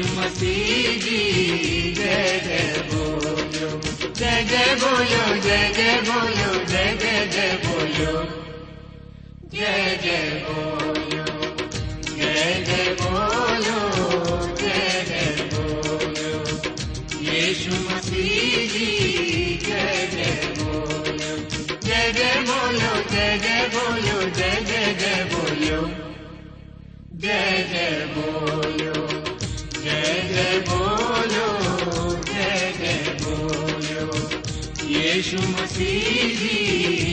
ಯೇಸು ಮಸೀಹಿ ಜಯ ಬೋಲೋ ಜಯ ಜಯ ಬೋಲೋ ಜಯ ಜಯ ಬೋಲೋ ಜಯ ಜಯ ಜಯ ಬೋಲೋ ಜಯ ಜಯ ಬೋಲೋ ಜಯ ಜಯ ಬೋಲೋ ಜಯ ಜಯ ಬೋಲೋ ಯೇಸು ಮಸೀಹಿ ಜಯ ಜಯ ಬೋಲೋ ಜಯ ಜಯ ಬೋಲೋ ಜಯ ಜಯ ಬೋಲೋ ಜಯ ಜಯ ಜಯ ಬೋಲೋ जय जय बोलो यीशु मसीह जी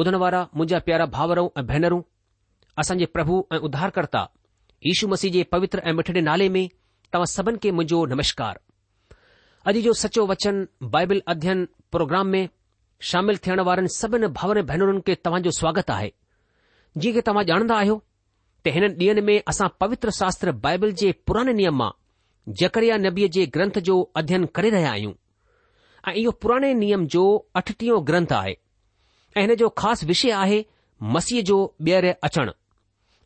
ॿुधण वारा मुंहिंजा प्यारा भाउरऊं ऐं भेनरूं असांजे प्रभु ऐं उधारकर्ता यु मसीह जे पवित्र ऐं मिठड़े नाले में तव्हां सभिनी खे मुंहिंजो नमस्कार अॼु जो सचो वचन बाइबल अध्ययन प्रोग्राम में शामिल थियण वारनि सभिनी भाउर भेनरुनि खे तव्हां जो स्वागत आहे जी के तव्हां जाणदा आहियो त हिन ॾींह में असां पवित्र शास्त्र बाइबल जे पुराने नियम मां जकरिया नबीअ जे ग्रंथ जो अध्ययन करे रहिया आहियूं ऐं इहो पुराणे नियम जो अठटीह ग्रंथ आहे ऐं हिन जो ख़ासि विषय आहे मसीह जो ॿीहर अचणु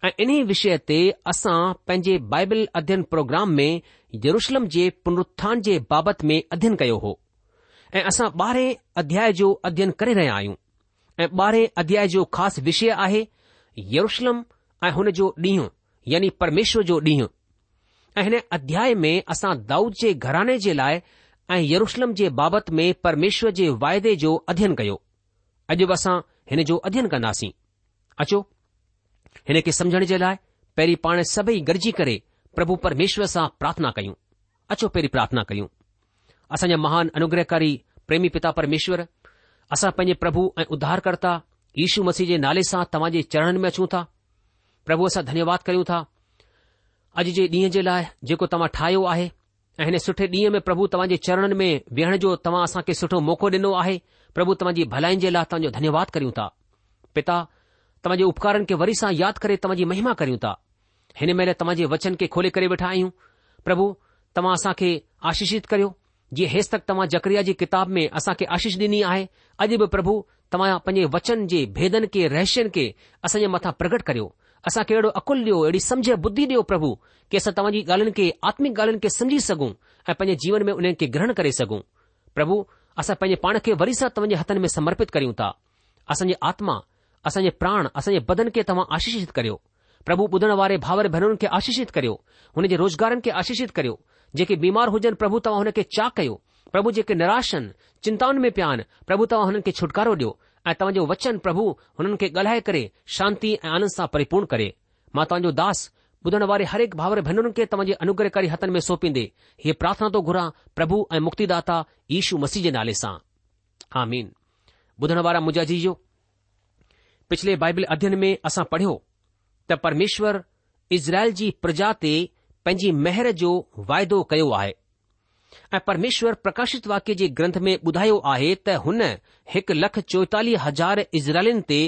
ऐं इन्ही विषय ते असां पंहिंजे बाइबल अध्ययन प्रोग्राम में यरुशलम जे पुनरुत्थान जे बाबति में अध्ययन कयो हो ऐं असां ॿारहें अध्याय जो अध्ययन करे रहिया आहियूं ऐं ॿारहें अध्याय जो ख़ासि विषय आहे यरुशलम ऐं हुन जो ॾींहुं यानी परमेश्वर जो ॾींहुं ऐं हिन अध्याय में असां दाऊद जे घराने जे लाइ ऐं यरुशलम जे बाबति में परमेश्वर जे वाइदे जो अध्ययन कयो अॼु बि असां हिन जो अध्यन कंदासीं अचो हिन खे समझण जे लाइ पहिरीं पाण सभई गॾिजी करे प्रभु परमेश्वर सां प्रार्थना कयूं अचो पहिरीं प्रार्थना कयूं असांजा महान अनुग्रहकारी प्रेमी पिता परमेश्वर असां पंहिंजे प्रभु ऐं उधारकर्ता यीशू मसीह जे नाले सां तव्हां जे चरणनि में अचूं था प्रभु असां धन्यवाद कयूं था अॼु जे ॾींहं जे लाइ जेको तव्हां ठाहियो आहे ऐं हिन सुठे ॾींहं में प्रभु तव्हांजे चरणनि में वेहण जो तव्हां असां खे सुठो मौक़ो ॾिनो आहे प्रभु तव्हांजी भलाई जे लाइ तव्हांजो धन्यवाद करियूं था पिता तव्हांजे उपकारनि खे वरी सां यादि करे तव्हांजी महिमा करियूं हिन महिल तव्हांजे वचन खे खोले करे वेठा आहियूं प्रभु तव्हां असांखे आशीषित करियो जीअं हेस तक तव्हां जकरिया जी किताब में असांखे आशिष ॾिनी आहे अॼु बि प्रभु तव्हां पंहिंजे वचन जे भेदनि खे रहस्यनि खे असांजे मथां प्रगट करियो असांखे अहिड़ो अकुल ॾियो अहिड़ी सम्झ बुद्धी ॾियो प्रभु की असां तव्हांजी ॻाल्हिन खे आत्मिक ॻाल्हियुनि खे सम्झी सघूं ऐं पंहिंजे जीवन में उन्हनि खे ग्रहण करे सघूं प्रभु असां पंहिंजे पाण खे वरी सां तव्हांजे हथनि में समर्पित कयूं था असांजी आत्मा असांजे प्राण असांजे बदन खे तव्हां आशीषित करियो प्रभु ॿुधण वारे भावर भेनरुनि खे आशीषित करियो हुन जे रोज़गारनि खे आशीषित करियो जेके बीमार हुजनि प्रभु तव्हां हुनखे चा कयो પ્રભુ જે કે નિરાશન ચિંતાન મે પિયાન પ્રભુ તોહન કે છુટકારો દયો આ તમજો વચન પ્રભુ હનન કે ગલહાય કરે શાંતિ અને આનંદ સા પરિપૂર્ણ કરે માતાનો દાસ બુધણવારે દરેક ભાવર ભનન કે તમજે અનુગ્રહકારી હતન મે સોપિંદે હે પ્રાર્થના તો ઘરા પ્રભુ અને મુક્તિદાતા ઈશુ મસીજ નાલે સા આમીન બુધણવારા મુજાજીયો પિછલે બાઇબલ અધ્યયન મે અસા પઢયો ત પરમેશ્વર ઇઝરાયલ જી પ્રજાતે પંજી મહેર જો વાયદો કયો આય ऐं परमेश्वर प्रकाशित वाक्य जे ग्रंथ में ॿुधायो आहे त हुन हिकु लख चोएतालीह हज़ार इज़राइलिन ते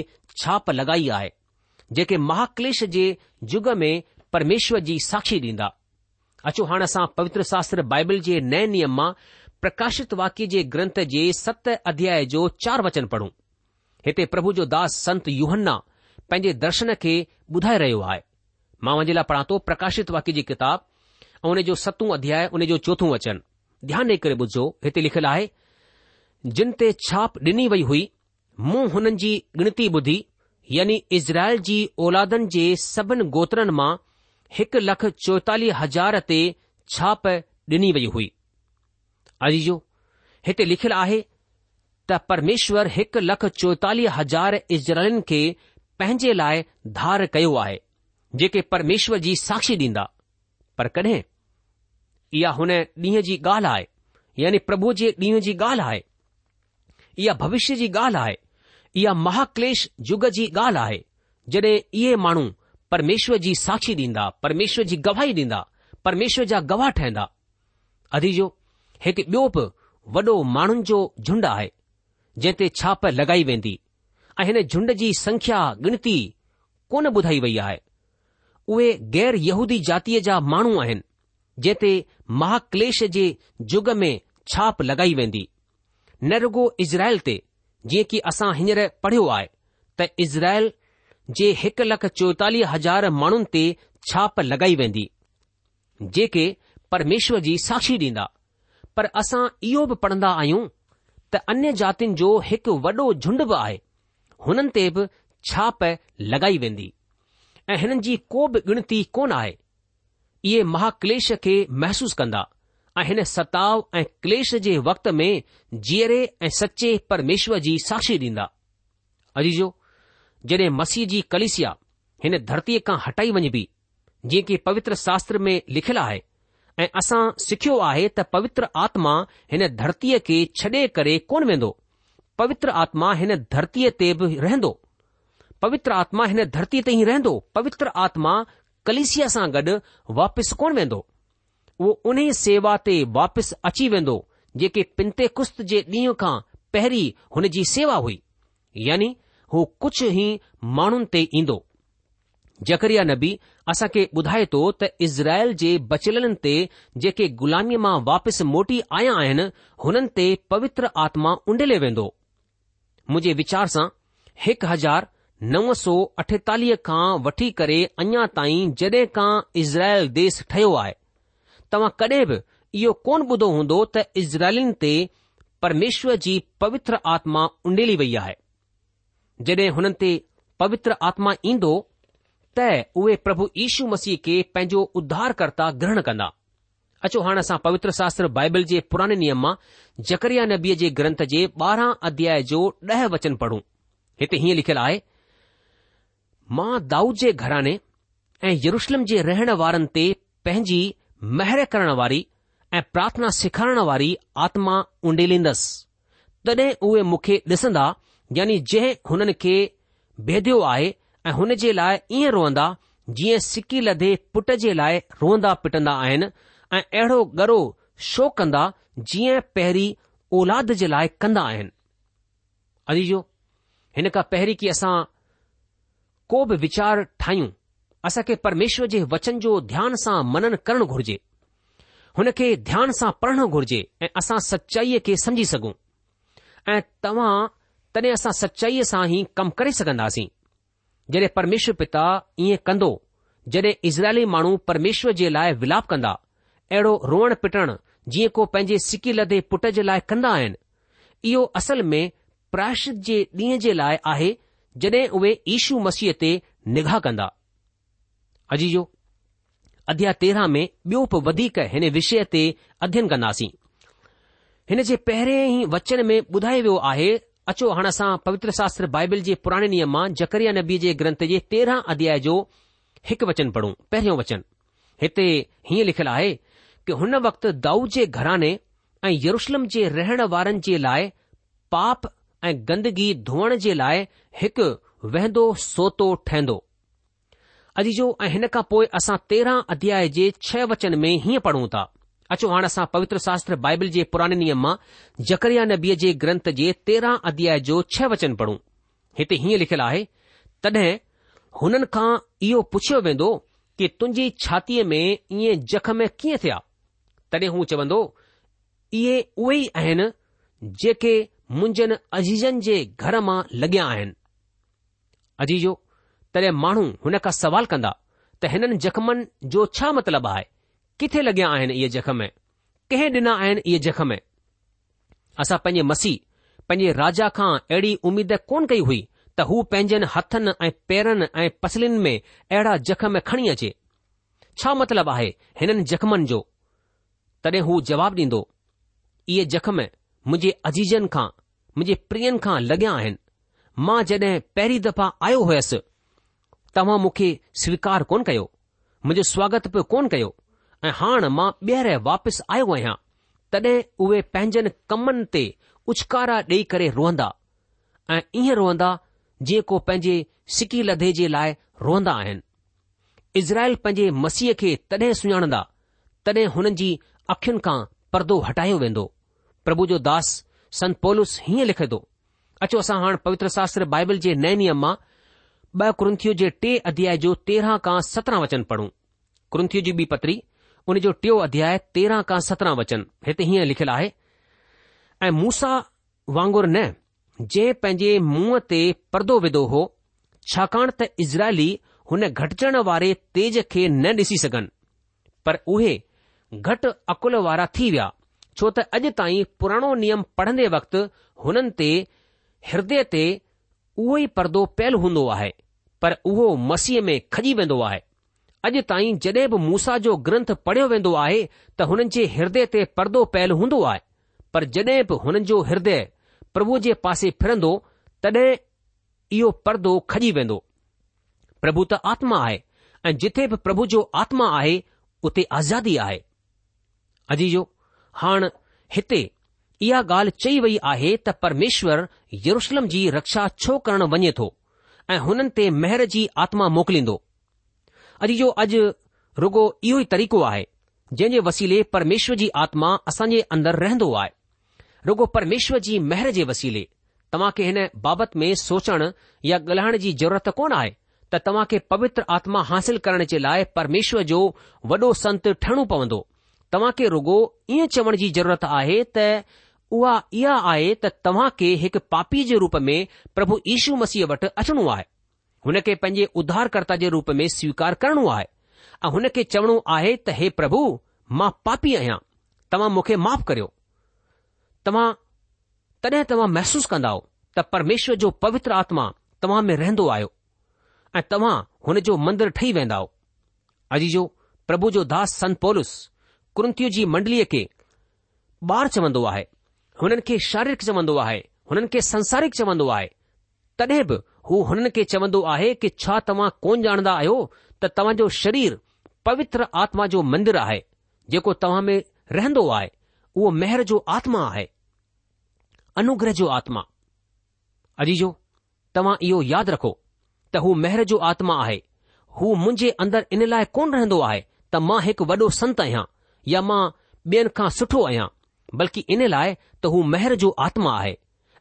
छाप लॻाई आहे जेके महाक्लेश जे युग में परमेश्वर जी साक्षी ॾींदा अचो हाणे असां पवित्र शास्त्र बाइबल जे नए नियम मां प्रकाशित वाक्य जे ग्रंथ जे सत अध्याय जो चार वचन पढ़ूं हिते प्रभु जो दास संत यूहन्ना पंहिंजे दर्शन खे ॿुधाए रहियो आहे मां वञे लाइ पढ़ा थो प्रकाशित वाक्य जी किताब ऐं उन जो सतूं अध्याय उन जो चोथों वचन ध्यान ॾेई करे ॿुधो हिते लिखियलु आहे जिन ते छाप ॾिनी वई हुई मूं हुननि जी गिनती ॿुधी यानी इज़राइल जी औलादनि जे सभिनि गोत्रनि मां हिकु लख चोएतालीह हज़ार ते छाप ॾिनी वई हुई अजी जो हिते लिखियलु आहे त परमेश्वर हिकु लख चोएतालीह हज़ार इज़राइलनि खे पंहिंजे लाइ धार कयो आहे जेके परमेश्वर जी साक्षी ॾींदा पर कॾहिं इहा हुन ॾींहं जी ॻाल्हि आहे यानी प्रभु जे ॾींहं जी ॻाल्हि आहे इहा भविष्य जी ॻाल्हि आहे इहा महाक्लेश युग जी ॻाल्हि आहे जॾहिं इहे माण्हू परमेश्वर जी साक्षी ॾींदा परमेश्वर जी गवाही ॾींदा परमेश्वर जा गवाह ठहंदा अधीजो हिकु ॿियो बि वॾो माण्हुनि जो झुंड आहे जंहिं ते छाप लॻाई वेंदी ऐं हिन झुंड जी संख्या गिनती कोन ॿुधाई वई आहे उहे गैर यहूदी जातीअ जा माण्हू आहिनि जेते महा क्लेश जे युग में छाप लॻाई वेंदी नेरगो इज़राइल ते जीअं की असां हींअर पढ़ियो आहे त इज़राइल जे हिकु लख चोएतालीह हज़ार माण्हुनि ते छाप लॻाई वेंदी जेके परमेश्वर जी साक्षी डीन्दा पर असां इहो बि पढ़न्दा आहियूं त अन्य जातियुनि जो हिकु वॾो झुंड बि आहे हुननि ते बि छाप लॻाई वेंदी ऐं हिननि जी को बि गिनती कोन आहे इहे महाक्लेश खे महसूसु कंदा ऐं हिन सताव ऐं क्लेश जे वक्त में जीअरे ऐं सचे परमेश्वर जी साक्षी ॾींदा अजीजो जडे॒ मसीह जी कलेसिया हिन धरतीअ खां हटाई वञबी जीअं की पवित्र शास्त्र में लिखियलु आहे ऐ असां सिख्यो आहे त पवित्र आत्मा हिन धरतीअ खे छॾे करे कोन वेंदो पवित्र आत्मा हिन धरतीअ ते बि रहंदो पवित्र आत्मा हिन धरतीअ ते ई रहंदो पवित्र आत्मा कलिस सां गॾु वापिसि कोन वेंदो उहो उन सेवा ते वापसि अची वेंदो जेके पिनते कुश्त जे ॾींहं खां पहिरीं हुन जी सेवा हुई यानी हू कुझु ई माण्हुनि ते ईंदो जकरिया नबी असांखे ॿुधाए थो त इज़राइल जे बचलन ते जेके गुलामीअ मां वापसि मोटी आया आहिनि हुननि ते पवित्र आत्मा उंडले वेंदो मुंहिंजे वीचार सां हिकु हज़ार नव सौ अठेतालीह खां वठी करे अञा ताईं जॾहिं खां इज़राइल देस ठहियो आहे तव्हां कॾहिं बि इहो कोन ॿुधो हूंदो त इज़राइलिन ते परमेश्वर जी पवित्र आत्मा उंडेली वई आहे जॾहिं हुननि ते पवित्र आत्मा ईंदो त उहे प्रभु यीशू मसीह खे पंहिंजो उद्धारकर्ता ग्रहण कंदा अचो हाणे असां पवित्र शास्त्र बाइबल जे पुराने नियम मां जकरिया नबीअ जे ग्रंथ जे ॿारहं अध्याय जो ॾह वचन पढ़ूं हिते हीअं लिखियलु आहे मां दाऊ जे घराने ऐं यरुशलम जे रहण वारनि ते पंहिंजी महिर करण वारी ऐं प्रार्थना सेखारण वारी आत्मा उंडेलींदसि तॾहिं उहे मूंखे ॾिसंदा यानी जंहिं हुननि खे भेदियो आहे ऐं हुन जे लाइ ईअं रोअंदा जीअं सिकी लधे पुट जे लाइ रोअंदा पिटंदा आहिनि ऐं अहिड़ो गरो शो कंदा जीअं पहिरीं औलाद जे लाइ कंदा आहिनि अजीजो हिन खां पहिरीं की असां को बि वीचार ठाहियूं असां खे परमेश्वर जे वचन जो ध्यान सां मनन करणु घुर्जे हुन खे ध्यान सां पढ़णु घुर्जे ऐं असां सचाईअ खे समझी सघूं ऐं तव्हां तॾहिं असां सचाईअ सां ई कमु करे सघंदासीं जॾहिं परमेश्वर पिता ईअं कंदो जॾहिं इज़राइली माण्हू परमेश्वर जे लाइ विलाप कंदा अहिड़ो रोअण पिटण जीअं को पंहिंजे सिकी लधे पुट जे लाइ कंदा आहिनि इहो असल में प्राशित जे ॾींहं जे लाइ आहे जॾहिं उहे ईशू मसीह ते निगाह कंदा अजी जो अध्याय तेरहं में ॿियो बि वधीक हिन विषय ते अध्ययन कंदासीं हिन जे पहिरें ई वचन में ॿुधायो वियो आहे अचो हाणे असां पवित्र शास्त्र बाइबिल जे पुराणे नियम मां जकरिया नबी जे ग्रंथ जे तेरहं अध्याय जो हिकु वचन पढ़ूं पहिरियों वचन हिते हीअं लिखियलु आहे कि हुन वक़्तु दाऊ जे घराने ऐं यरुशलम जे रहण वारनि जे लाइ पाप ऐं गंदगी धोअण जे लाइ हिकु वहंदो सोतो ठहंदो अॼु जो ऐं हिन खां पोइ असां तेरहं अध्याय जे छह वचन में हीअं पढ़ूं था अचो हाणे असां पवित्र शास्त्र बाइबिल जे पुराणे नियम मां जकरिया नबीअ जे ग्रंथ जे तेरहं अध्याय जो छह वचन पढ़ूं हिते हीअं लिखियलु आहे तॾहिं हुननि खां इहो पुछियो वेंदो कि तुंहिंजी छातीअ में इएं जख़म कीअं थिया तॾहिं हू चवंदो इहे उहे ई आहिनि जेके मुंहिंजनि अज़ीज़नि जे घर मां लॻिया आहिनि अजीजो तॾहिं माण्हू हुन खां सुवालु कंदा त हिननि जख़्मनि जो छा मतिलबु आहे किथे लॻिया आहिनि इहे जख़्म कंहिं ॾिना आहिनि इहे जख़्म असां पंहिंजे मसीह पंहिंजे राजा खां अहिड़ी उमीद कोन कई हुई त हू पंहिंजनि हथनि ऐं पेरनि ऐं पसलिन में अहिड़ा जख़्म खणी अचे छा मतिलबु आहे हिननि जख़्मनि जो तॾहिं हू जवाबु ॾींदो इहे जख़्म मुंहिंजे अजीजनि खां मुंहिंजे प्रियनि खां लॻियां आहिनि मां जॾहिं पहिरीं दफ़ा आयो हुयसि तव्हां मूंखे स्वीकार कोन कयो मुंहिंजो स्वागत पियो कोन कयो ऐं हाणे मां ॿीहर वापसि आयो आहियां तॾहिं उहे पंहिंजनि कमनि ते उछकारा ॾेई करे रोअंदा ऐं ईअं रोअंदा जीअं को पंहिंजे सिकी लधे जे लाइ रोअंदा आहिनि इज़राइल पंहिंजे मसीह खे तॾहिं सुञाणंदा तॾहिं हुननि जी अखियुनि खां परदो हटायो वेंदो प्रभु जो दास पोलुस हीअं लिखे थो अचो असां हाणे पवित्र शास्त्र बाइबल जे नए नियम मां ॿ कुरंथियो जे टे अध्याय जो तेरहं खां सत्रहं वचन पढ़ूं कुरंथियो जी ॿी पतरी उन जो टियों अध्याय तेरहं खां सत्रहं वचन हिते हीअं लिखियलु आहे ऐं मूसा वांगुर न जंहिं पंहिंजे मुंहं ते परदो विधो हो छाकाणि त इज़राइली हुन घटिजण वारे तेज खे न ॾिसी सघनि पर उहे घटि अकुल वारा थी विया छो त अॼु ताईं पुराणो नियम पढ़ंदे वक़्तु हुननि ते हृदय ते उहो ई पर्दो पहिल हूंदो आहे पर उहो मसीह में खॼी वेंदो आहे अॼु ताईं जॾहिं बि मूसा जो ग्रंथ पढ़ियो वेंदो आहे त हुननि जे हृदय ते परदो पहिल हूंदो आहे पर जॾहिं बि हुननि जो हृदय प्रभु जे पासे फिरंदो तॾहिं इहो पर्दो खॼी वेंदो प्रभु त आत्मा आहे ऐं जिथे बि प्रभु जो आत्मा आहे उते आज़ादी आहे अजी जो हाण हिते इहा ॻाल्हि चई वई आहे त परमेश्वर यरुशलम जी रक्षा छो करणु वञे थो ऐं हुननि ते महर जी आत्मा मोकिलींदो अॼु जो अॼु रुगो इहो ई तरीक़ो आहे जंहिं जे वसीले परमेश्वर जी आत्मा असां जे अंदरि रहंदो आहे रुगो परमेश्वर जी महर जे वसीले तव्हां खे हिन बाबति में सोचण या ॻाल्हाइण जी ज़रूरत कोन आहे त तव्हां खे पवित्र आत्मा हासिल करण जे लाइ परमेश्वर जो वॾो संत ठहणो पवंदो तव्हां खे रुॻो ईअं चवण जी ज़रूरत आहे त उहा इहा आहे त तव्हां खे हिकु पापी जे रूप में प्रभु यीशू मसीह वटि अचणो आहे हुन खे पंहिंजे उधारकर्ता जे रूप में स्वीकार करणो आहे ऐं हुन खे चवणो आहे त हे प्रभु मां पापी आहियां तव्हां मूंखे माफ़ करियो तव्हां तॾहिं तव्हां महसूस कंदा त परमेश्वर जो पवित्र आत्मा तव्हां में रहंदो आहियो ऐं तव्हां हुन जो मंदरु ठही वेंदा अजी जो प्रभु जो दास संत सनतोलस कुरंतियो जी मंडलीअ खे ॿार चवंदो आहे हुननि खे शारीरिक चवंदो आहे हुननि खे संसारिक चवंदो आहे तॾहिं बि हू हुननि खे चवंदो आहे कि छा तव्हां कोन ॼाणंदा आहियो त तव्हांजो शरीर पवित्र आत्मा जो मंदिर आहे जेको तव्हां में रहंदो आहे उहो मेहर जो आत्मा आहे अनुग्रह जो आत्मा अजीजो तव्हां इहो यादि रखो त हू मेहर जो आत्मा आहे हू मुंहिंजे अंदरि इन लाइ कोन रहंदो आहे त मां हिकु वॾो संत आहियां या मां ॿियनि खां सुठो आहियां बल्कि इन लाइ त हू मेहर जो आत्मा आहे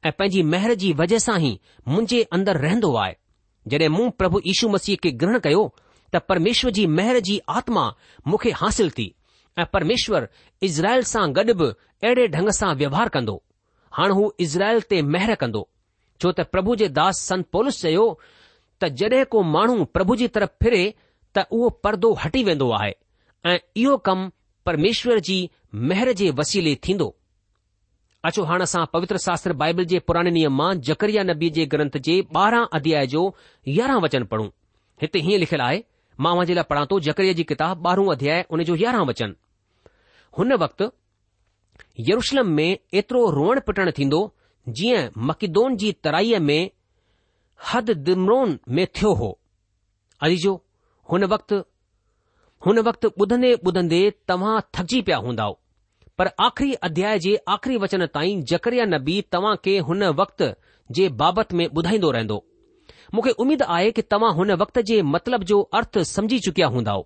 ऐं पंहिंजी मेहर जी वजह सां ई मुंहिंजे अंदरि रहंदो आहे जॾहिं मूं प्रभु यीशू मसीह खे ग्रहण कयो त परमेश्वर जी मेहर जी आत्मा मूंखे हासिल थी ऐं परमेश्वर इज़राइल सां गॾु बि अहिड़े ढंग सां व्यवहार कंदो हाणे हू इज़राइल ते मेहर कंदो छो त प्रभु जे दास संत पोलिस चयो त जॾहिं को माण्हू प्रभु जी तरफ़ फिरे त उहो पर्दो हटी वेंदो आहे ऐं इहो कमु પરમેશ્વરજી મહરજે વસીલે થીંદો અચો હાણા સા પવિત્ર શાસ્ત્ર બાઇબલ જે પુરાણે નિયમમાં જકરીયા નબી જે ગ્રંથ જે 12 અધ્યાય જો 11 વચન પઢું હતે હી લખલાય માવાજેલા પડાંતો જકરીયાજી કિતાબ 12 અધ્યાય ઉને જો 11 વચન હન વક્ત યરુશલમ મે એટરો રોણ પટણ થીંદો જીયા મકિદонજી તરાયે મે હદ દિમરોન મેથ્યો હો આજી જો હન વક્ત हुन वक़्तु ॿुधंदे ॿुधंदे तव्हां थकिजी पिया हूंदा पर आख़िरी अध्याय जे आख़िरी वचन ताईं जकरिया नबी तव्हां खे हुन वक़्त जे बाबति में ॿुधाईंदो रहंदो मूंखे उमीद आहे कि तव्हां हुन वक़्त जे मतिलब जो अर्थ समुझी चुकिया हूंदा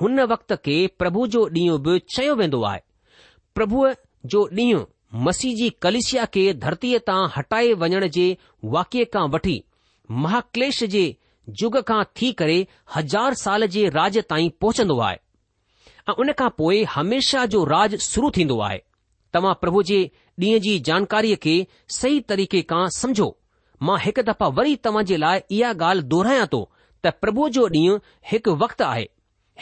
हुन वक़्त खे प्रभु जो ॾींहुं बि चयो वेंदो आहे प्रभुअ जो ॾींहुं मसीह जी कलेशिया खे धरतीअ तां हटाए वञण जे वाक्य खां वठी महाकलेश जे य खां थी करे हज़ार साल जे राज ताईं पहुचंदो आहे ऐं उन खां पोइ हमेशा जो राज शुरु थींदो आहे तव्हां प्रभु जे ॾींहुं जी जानकारीअ खे सही तरीक़े खां समझो मां हिकु दफ़ा वरी तव्हां जे लाइ इहा ॻाल्हि दोहिरायां थो त प्रभु जो ॾींहुं हिकु वक़्तु आहे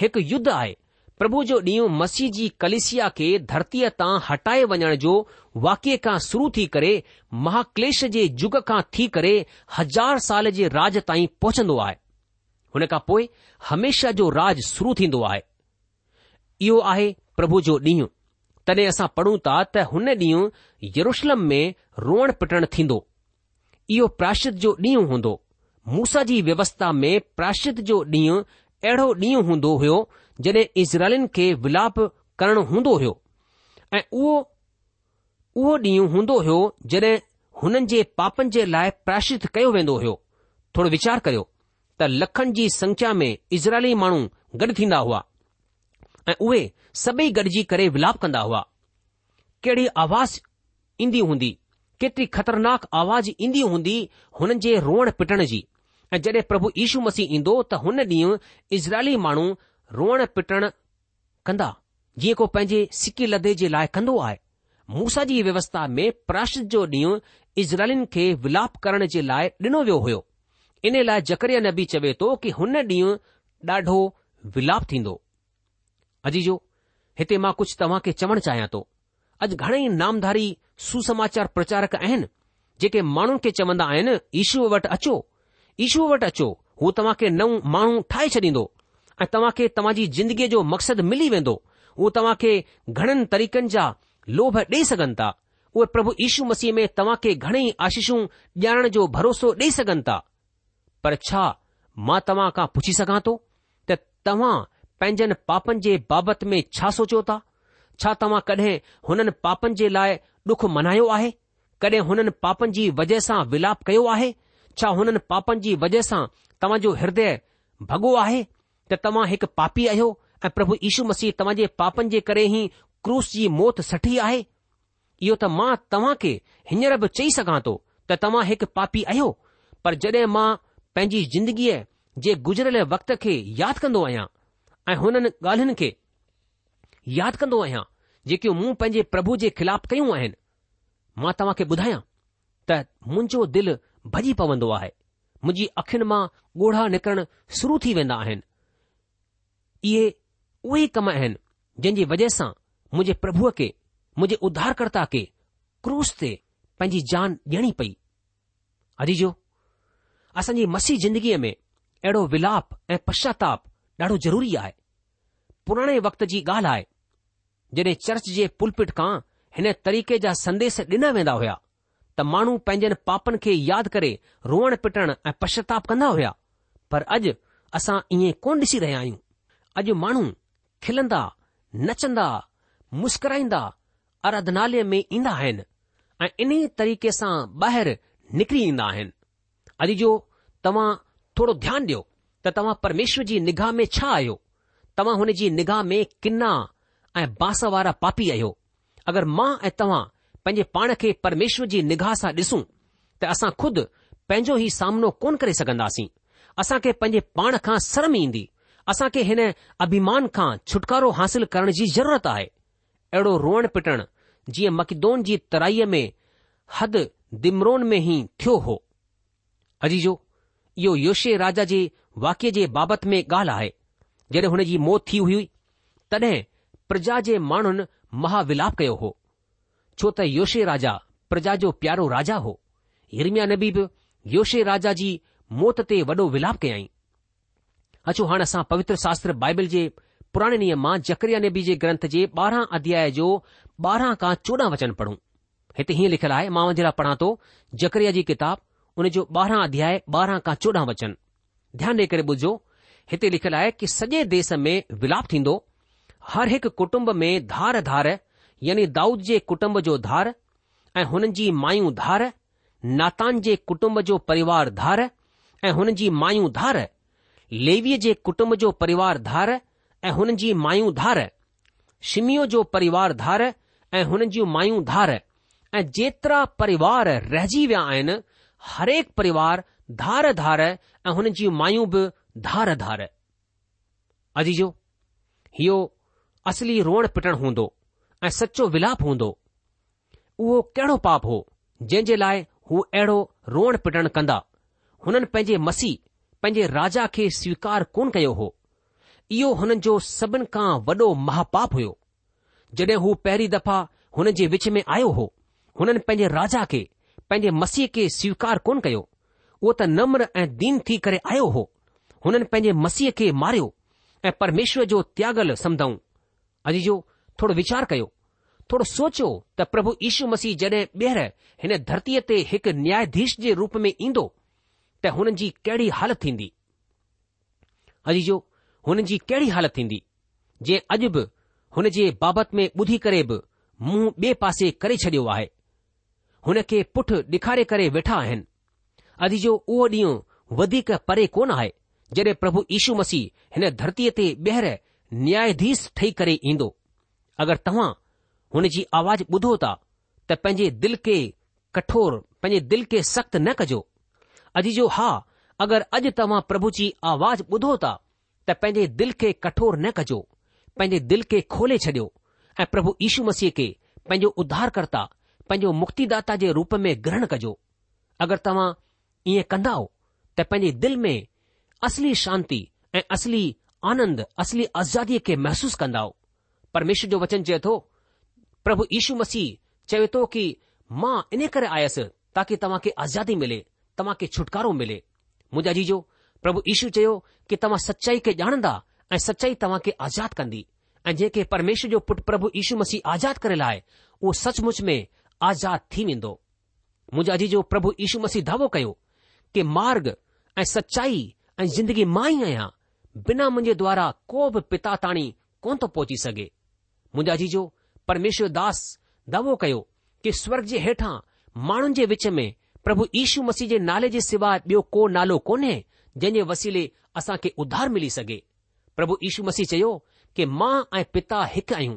हिकु युद्ध आहे પ્રભુ જો દીઉ મસીજી કલિસિયા કે ધરતી તા હટાય વણ જો વાક્ય કા શરૂ થી કરે મહાકલેશ જે યુગ કા થી કરે હજાર સાલ જે રાજ તાઈ પહોંચ દો આય હોને કા પોય હંમેશા જો રાજ શરૂ થી દો આય યો આહે પ્રભુ જો દીઉ તલેસા પડું તા તા હોને દીઉ યરુશલમ મે રોણ પટણ થીંદો યો પ્રાશિત જો દીઉ હોંદો મૂસાજી વ્યવસ્થા મે પ્રાશિત જો દીઉ એઢો દીઉ હોંદો હયો जॾहिं इज़राइलिन खे विलाप करणु हूंदो हुयो ऐं उहो उहो ॾींहुं हूंदो हुयो जॾहिं हुननि जे पापनि जे लाइ प्राशित कयो वेंदो हुयो थोरो वीचार करियो त लखनि जी संख्या में इज़राइली माण्हू गॾु थींदा हुआ ऐं उहे सभई गॾिजी करे विलाप कंदा हुआ कहिड़ी आवाज़ ईंदी हूंदी केतिरी ख़तरनाक आवाज़ ईंदी हूंदी हुननि जे रोअण पिटण जी ऐं जॾहिं प्रभु यीशू मसीह ईंदो त हुन ॾींहुं इज़राइली माण्हू रोअण पिटण कंदा जीअं को पंहिंजे सिकी लद्दे जे लाइ कंदो आहे मूसा जी व्यवस्था में प्राशत जो ॾींहुं इज़राइलन खे विलाप करण जे लाइ ॾिनो वियो हो लाइ जकरिया नबी चवे थो कि हुन ॾींहुं ॾाढो विलाप थीन्दो अजीजो हिते मां कुझु तव्हां खे चवणु चाहियां थो अॼु घणेई नामधारी सुसमाचार प्रचारक आहिनि जेके माण्हुनि खे चवंदा आहिनि ईशूअ वटि अचो ईशूअ वटि अचो हू तव्हां खे नओं माण्हू ठाहे छॾींदो ऐं तव्हां खे तव्हां जी जिंदगीअ जो मक़सदु मिली वेंदो उहो तव्हां खे घणनि तरीक़नि जा लोभ ॾेई सघनि था उहो प्रभु यीशु मसीह में तव्हां खे घणेई आशीषूं ॼाणण जो भरोसो ॾेई सघनि था पर छा मां तव्हां खां पुछी सघां थो त तव्हां पंहिंजनि पापनि जे बाबति में छा सोचियो था छा तव्हां कॾहिं हुननि पापनि जे लाइ डुख मनायो आहे कडहिं हुननि पापनि जी वजह सां विलाप कयो आहे छा हुननि पापनि जी वजह सां तव्हांजो ह्रदय भॻो आहे त तव्हां हिकु पापी आहियो ऐं प्रभु यीशू मसीह तव्हांजे पापनि जे करे ई क्रूस जी मौत सठी आहे इहो त मां तव्हां खे हींअर बि चई सघां थो त तव्हां हिकु पापी आहियो पर जॾहिं मां पंहिंजी ज़िंदगीअ जे गुज़रियल वक़्त खे यादि कंदो आहियां ऐं हुननि ॻाल्हियुनि खे यादि कंदो आहियां जेकियूं मूं पंहिंजे प्रभु जे ख़िलाफ़ु कयूं आहिनि मां तव्हां खे ॿुधायां त मुंहिंजो दिलि भॼी पवंदो आहे मुंहिंजी अखियुनि मां ॻोढ़ा निकिरणु शुरू थी वेंदा आहिनि इहे उहे कम आहिनि जंहिं जी वजह सां मुंहिंजे प्रभुअ खे मुंहिंजे उधारकर्ता खे क्रूस ते पंहिंजी जान ॾेयणी पेई अजीजो असांजी मसीह जिंदगीअ में अहिड़ो विलाप ऐं पश्चाताप ॾाढो ज़रूरी आहे पुराणे वक़्त जी ॻाल्हि आहे जॾहिं चर्च जे पुलपिट खां हिन तरीक़े जा संदेश ॾिना वेंदा हुआ त माण्हू पंहिंजनि पापनि खे यादि करे रोअण पिटण ऐं पश्चाताप कंदा हुया पर अॼु असां ईअं कोन ॾिसी रहिया आहियूं अॼु माण्हू खिलंदा नचंदा मुस्कराईंदा आराधनालय में ईंदा आहिनि ऐं इन तरीक़े सां ॿाहिरि निकिरी ईंदा आहिनि अॼु जो तव्हां थोरो ध्यानु ॾियो त तव्हां परमेश्वर जी निगाह में छा आहियो तव्हां हुन जी निगाह में किना ऐं बांस वारा पापी आहियो अगरि मां ऐं तव्हां पंहिंजे पाण खे परमेश्वर जी निगाह सां ॾिसूं त असां खुदि पंहिंजो ई सामनो कोन करे सघंदासीं असां खे पंहिंजे पाण खां शर्म ईंदी असांखे हिन अभिमान खां छुटकारो हासिल करण जी ज़रूरत आहे अहिड़ो रोअण पिटणु जीअं मक़ीदोन जी तराईअ में हदि दिमरोन में ई थियो हो अजीजो इहो योशे राजा जे वाक्य जे बाबति में ॻाल्ह आहे जॾहिं हुन जी मौत थी हुई तॾहिं प्रजा जे माण्हुनि महाविलाप कयो हो छो त योशे राजा प्रजा जो प्यारो राजा हो हिरमिया नबी बि योशे राजा जी मौत ते वॾो विलाप कयाईं अचो हाणे असां पवित्र शास्त्र बाइबल जे पुराणे नियम मां जकरिया नबी जे ग्रंथ जे ॿारहं अध्याय जो ॿारहं खां चोॾहं वचन पढ़ूं हिते हीअं लिखियलु आहे मां हुन पढ़ा लाइ पढ़ां थो जकरिया जी किताब उन जो ॿारहं अध्याय ॿारहं खां चोॾहं वचन ध्यानु ॾेई करे ॿुधो हिते लिखियलु आहे कि सॼे देस में विलाप थींदो हर हिकु कुटुंब में धार धार यानी दाऊद जे कुटुंब जो धार ऐं हुननि जी मायूं धार नातान जे कुटुंब जो परिवार धार ऐं हुननि जी मायूं धार लेवीअ जे कुटुंब जो परिवार धार ऐं हुन जी मायूं धार शिमियो जो परिवार धार ऐं हुन जूं मायूं धार ऐं जेतिरा परिवार रहिजी विया आहिनि हरेक परिवार धार धार ऐं हुन जूं मायूं बि धार धार अजी जो इयो असली रोअण पिटण हूंदो ऐं सचो विलाप हूंदो उहो कहिड़ो पाप हो जंहिं जे लाइ हू अहिड़ो रोअण पिटणु कंदा हुननि पंहिंजे मसीह पंहिंजे राजा खे स्वीकार कोन कयो हो इहो हुननि जो सभिनि खां वॾो महापाप हुयो जॾहिं हू पहिरीं दफ़ा हुन जे विच में आयो हो हुननि पंहिंजे राजा खे पंहिंजे मसीह खे स्वीकार कोन कयो उहो त नम्र ऐं दीन थी करे आयो हो हुननि पंहिंजे मसीह खे मारियो ऐ परमेश्वर जो त्यागल समुधऊं अॼु जो थोरो विचार कयो थोरो सोचियो त प्रभु ईशू मसीह जॾहिं ॿीहर हिन धरतीअ ते हिकु न्याधीश जे रूप में ईंदो त हुननि जी कहिड़ी हालति थींदी अजी जो हुननि जी कहिड़ी हालति थींदी जे अॼु बि हुन जे बाबति में ॿुधी करे बि मुंहुं ॿिए पासे करे छडि॒यो आहे हुन खे पुठि डे॒खारे करे वेठा आहिनि अजी जो उहो ॾींहुं वधीक परे कोन आहे जॾहिं प्रभु यीशू मसीह हिन धरतीअ ते ॿीहर ठही करे ईंदो अगरि तव्हां हुन जी आवाज़ ॿुधो था त पंहिंजे दिल खे कठोर पंहिंजे दिल खे सख़्तु न कजो अॼु जो हा अगरि अॼु तव्हां प्रभु जी आवाज़ ॿुधो था त पंहिंजे दिल खे कठोर न कजो पंहिंजे दिल खे खोले छॾियो ऐं प्रभु यशू मसीह खे पंहिंजो उद्धार कर्ता पंहिंजो मुक्तीदाता जे रूप में ग्रहण कजो अगरि तव्हां इएं कन्दा त पंहिंजे दिल में असली शांती ऐं असली आनंद असली आज़ादीअ खे महसूसु कंदव परमेश्वर जो वचन चए थो प्रभु यीशू मसीह चवे थो कि मां इन करे आयसि ताकी तव्हां खे आज़ादी मिले तव्हां खे छुटकारो मिले मुंहिंजा जीजो प्रभु ईशू चयो की तव्हां सचाई खे ॼाणंदा ऐं सचाई तव्हां खे आज़ाद कंदी ऐं जेके परमेश्वर जो पुटु प्रभु ईशू मसीह आज़ाद करे लाए उहो सचमुच में आज़ाद थी वेंदो मुंहिंजा जीजो प्रभु ईशू मसीह दावो कयो कि मार्ग ऐं सचाई ऐं ज़िंदगी मां ई आहियां बिना मुंहिंजे द्वारा को बि पिता ताणी कोन थो पहुची सघे मुंहिंजा जीजो परमेश्वर दास दावो कयो कि स्वर्ग जे हेठां माण्हुनि जे विच में પ્રભુ ઈસુ મસીજે નાલે જે સેવા બીઓ કો નાલો કોને જે ને વસીલે આસા કે ઉધાર મિલી સકે પ્રભુ ઈસુ મસીચયો કે માં એ પિતા હક આયુ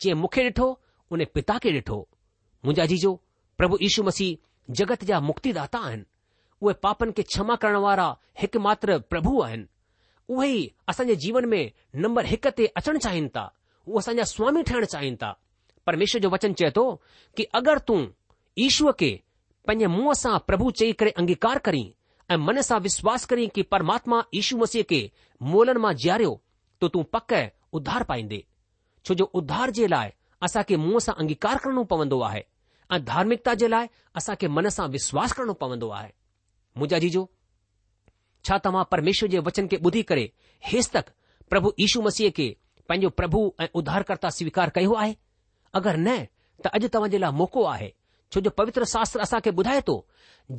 જે મુખે દેઠો ઉને પિતા કે દેઠો મુજાજીજો પ્રભુ ઈસુ મસી જગત જા મુક્તિદાતા હૈન વો પાપન કે ક્ષમા કરણવારા હક માત્ર પ્રભુ હૈન વોહી આસા જીવન મે નંબર હકતે અચણ ચાહિતા વો આસા સ્વામી થણ ચાહિતા પરમેશર જો વચન છે તો કે અગર તું ઈશુ કે पंहिंजे मुंहं सां प्रभु चई करे अंगीकार करी ऐं मन सां विश्वास करी कि परमात्मा यीशू मसीह खे मोलनि मां जीआरियो तो तूं पक उद्धार पाईंदे छो जो उद्धार जे लाइ असांखे मुंहं सां अंगीकार करणो पवंदो आहे ऐं धार्मिकता जे लाइ असांखे मन सां विश्वास करणो पवंदो आहे मुंहिंजा जीजो छा तव्हां परमेश्वर जे वचन खे ॿुधी करे हेसि तक प्रभु यीशू मसीह खे पंहिंजो प्रभु ऐं उद्धारकर्ता स्वीकार कयो आहे अगरि न त अॼु तव्हां जे लाइ मौक़ो आहे छो जो पवित्र शास्त्र असांखे ॿुधाए थो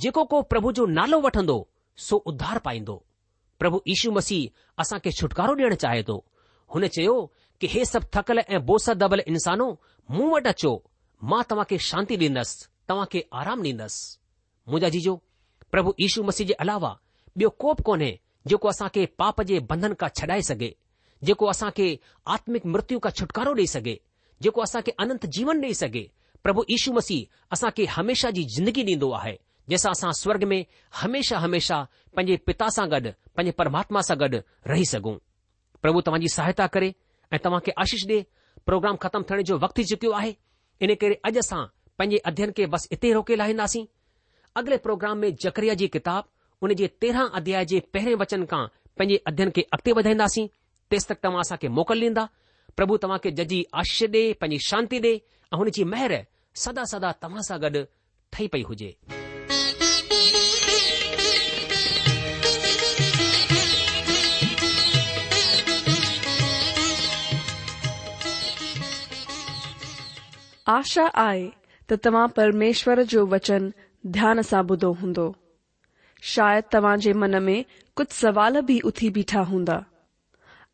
जेको को प्रभु जो नालो वठंदो सो उद्धार पाईंदो प्रभु ईशु मसीह के छुटकारो ॾियणु चाहे थो हुन चयो कि हे सभु थकल ऐं बोस दबल इंसानो मूं वटि अचो मां तव्हां खे शांती ॾींदसि तव्हां खे आराम ॾींदसि मुंहिंजा जीजो प्रभु ईशु मसीह जे अलावा ॿियो को बि कोन्हे जेको पाप जे बंधन खां छॾाए सघे जेको के आत्मिक मृत्यु खां छुटकारो ॾेई सघे जेको असांखे अनंत जीवन ॾेई सघे પ્રભુ ઈશુ મસી આસા કે હંમેશા જી જિંદગી દીન દોવા હે જેસા આસા સ્વર્ગ મે હંમેશા હંમેશા પંજે પિતા સાગડ પંજે પરમાત્મા સાગડ રહી સગુ પ્રભુ તમજી સહાયતા કરે એ તમાકે આશીષ દે પ્રોગ્રામ ખતમ થને જો વક્તી ચુક્યો આહે ઇને કે અજસા પંજે અધ્યયન કે બસ ઇતે રોકે લહી નાસી આગલે પ્રોગ્રામ મે જકરિયાજી કિતાબ ઉને જે 13 અધ્યાય જે પહેરે વચન કા પંજે અધ્યયન કે અકતે વઢાઈ નાસી તેસક તમાસા કે મોકલ લીંદા प्रभु तव्हांखे जजी आश्य डे पंहिंजी शांती ॾे ऐं हुनजी मेहर सदा सदा तव्हां सां गॾु पई हुजे आशा आहे त तव्हां परमेश्वर जो वचन ध्यान सां ॿुधो हूंदो शायदि तव्हां जे मन में कुझु सवाल बि उथी बीठा हूंदा